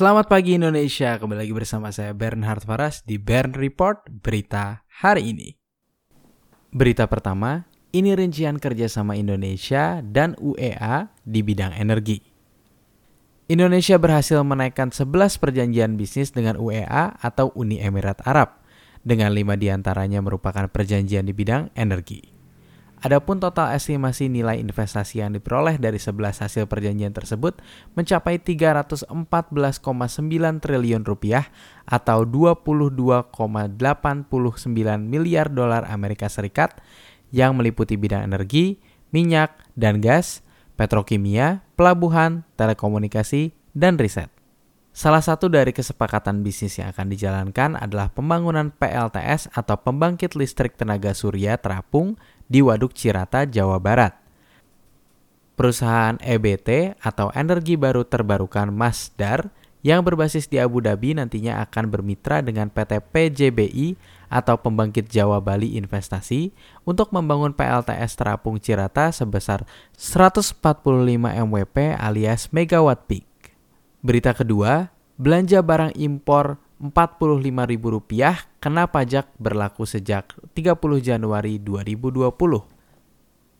Selamat pagi Indonesia, kembali lagi bersama saya Bernhard Faras di Bern Report Berita hari ini. Berita pertama, ini rincian kerjasama Indonesia dan UEA di bidang energi. Indonesia berhasil menaikkan 11 perjanjian bisnis dengan UEA atau Uni Emirat Arab, dengan lima di antaranya merupakan perjanjian di bidang energi. Adapun total estimasi nilai investasi yang diperoleh dari 11 hasil perjanjian tersebut mencapai 314,9 triliun rupiah atau 22,89 miliar dolar Amerika Serikat yang meliputi bidang energi, minyak dan gas, petrokimia, pelabuhan, telekomunikasi, dan riset. Salah satu dari kesepakatan bisnis yang akan dijalankan adalah pembangunan PLTS atau pembangkit listrik tenaga surya terapung di Waduk Cirata, Jawa Barat. Perusahaan EBT atau Energi Baru Terbarukan Masdar yang berbasis di Abu Dhabi nantinya akan bermitra dengan PT PJBI atau Pembangkit Jawa Bali Investasi untuk membangun PLTS terapung Cirata sebesar 145 MWP alias megawatt peak. Berita kedua, belanja barang impor Rp45.000 kena pajak berlaku sejak 30 Januari 2020.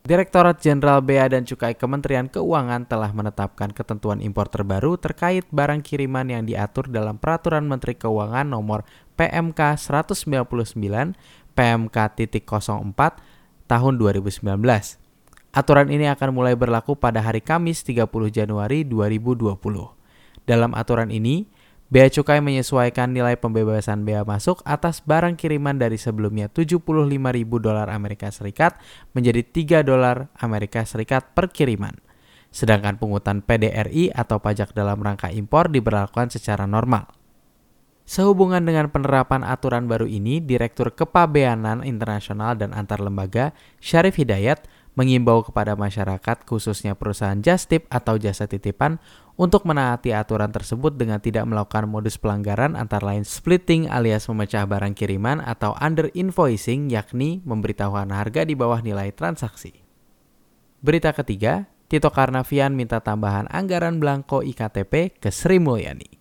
Direktorat Jenderal Bea dan Cukai Kementerian Keuangan telah menetapkan ketentuan impor terbaru terkait barang kiriman yang diatur dalam Peraturan Menteri Keuangan nomor PMK 199 PMK.04 tahun 2019. Aturan ini akan mulai berlaku pada hari Kamis 30 Januari 2020. Dalam aturan ini, Bea Cukai menyesuaikan nilai pembebasan bea masuk atas barang kiriman dari sebelumnya 75.000 dolar Amerika Serikat menjadi 3 dolar Amerika Serikat per kiriman. Sedangkan pungutan PDRI atau pajak dalam rangka impor diberlakukan secara normal. Sehubungan dengan penerapan aturan baru ini, Direktur Kepabeanan Internasional dan Antar Lembaga Syarif Hidayat mengimbau kepada masyarakat khususnya perusahaan just tip atau jasa titipan untuk menaati aturan tersebut dengan tidak melakukan modus pelanggaran antara lain splitting alias memecah barang kiriman atau under invoicing yakni memberitahukan harga di bawah nilai transaksi. Berita ketiga, Tito Karnavian minta tambahan anggaran belangko IKTP ke Sri Mulyani.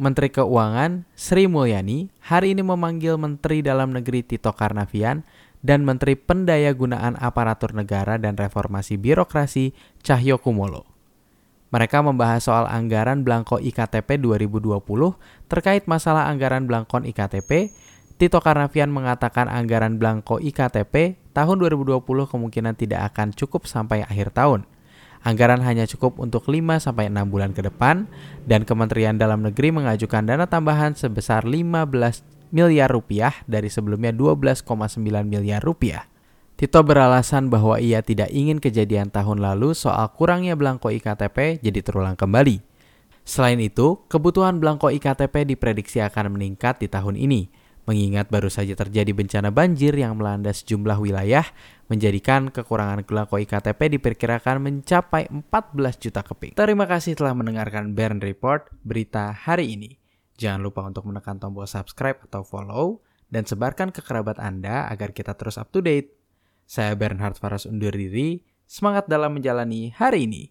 Menteri Keuangan Sri Mulyani hari ini memanggil Menteri Dalam Negeri Tito Karnavian dan Menteri Pendayagunaan Aparatur Negara dan Reformasi Birokrasi Cahyo Kumolo. Mereka membahas soal anggaran Blanko IKTP 2020 terkait masalah anggaran Blankon IKTP. Tito Karnavian mengatakan anggaran Blanko IKTP tahun 2020 kemungkinan tidak akan cukup sampai akhir tahun. Anggaran hanya cukup untuk 5 sampai 6 bulan ke depan dan Kementerian Dalam Negeri mengajukan dana tambahan sebesar 15 miliar rupiah dari sebelumnya 12,9 miliar rupiah. Tito beralasan bahwa ia tidak ingin kejadian tahun lalu soal kurangnya belangko IKTP jadi terulang kembali. Selain itu, kebutuhan belangko IKTP diprediksi akan meningkat di tahun ini, mengingat baru saja terjadi bencana banjir yang melanda sejumlah wilayah, menjadikan kekurangan belangko IKTP diperkirakan mencapai 14 juta keping. Terima kasih telah mendengarkan Bern Report berita hari ini. Jangan lupa untuk menekan tombol subscribe atau follow dan sebarkan ke kerabat Anda agar kita terus up to date. Saya Bernhard Faras undur diri, semangat dalam menjalani hari ini.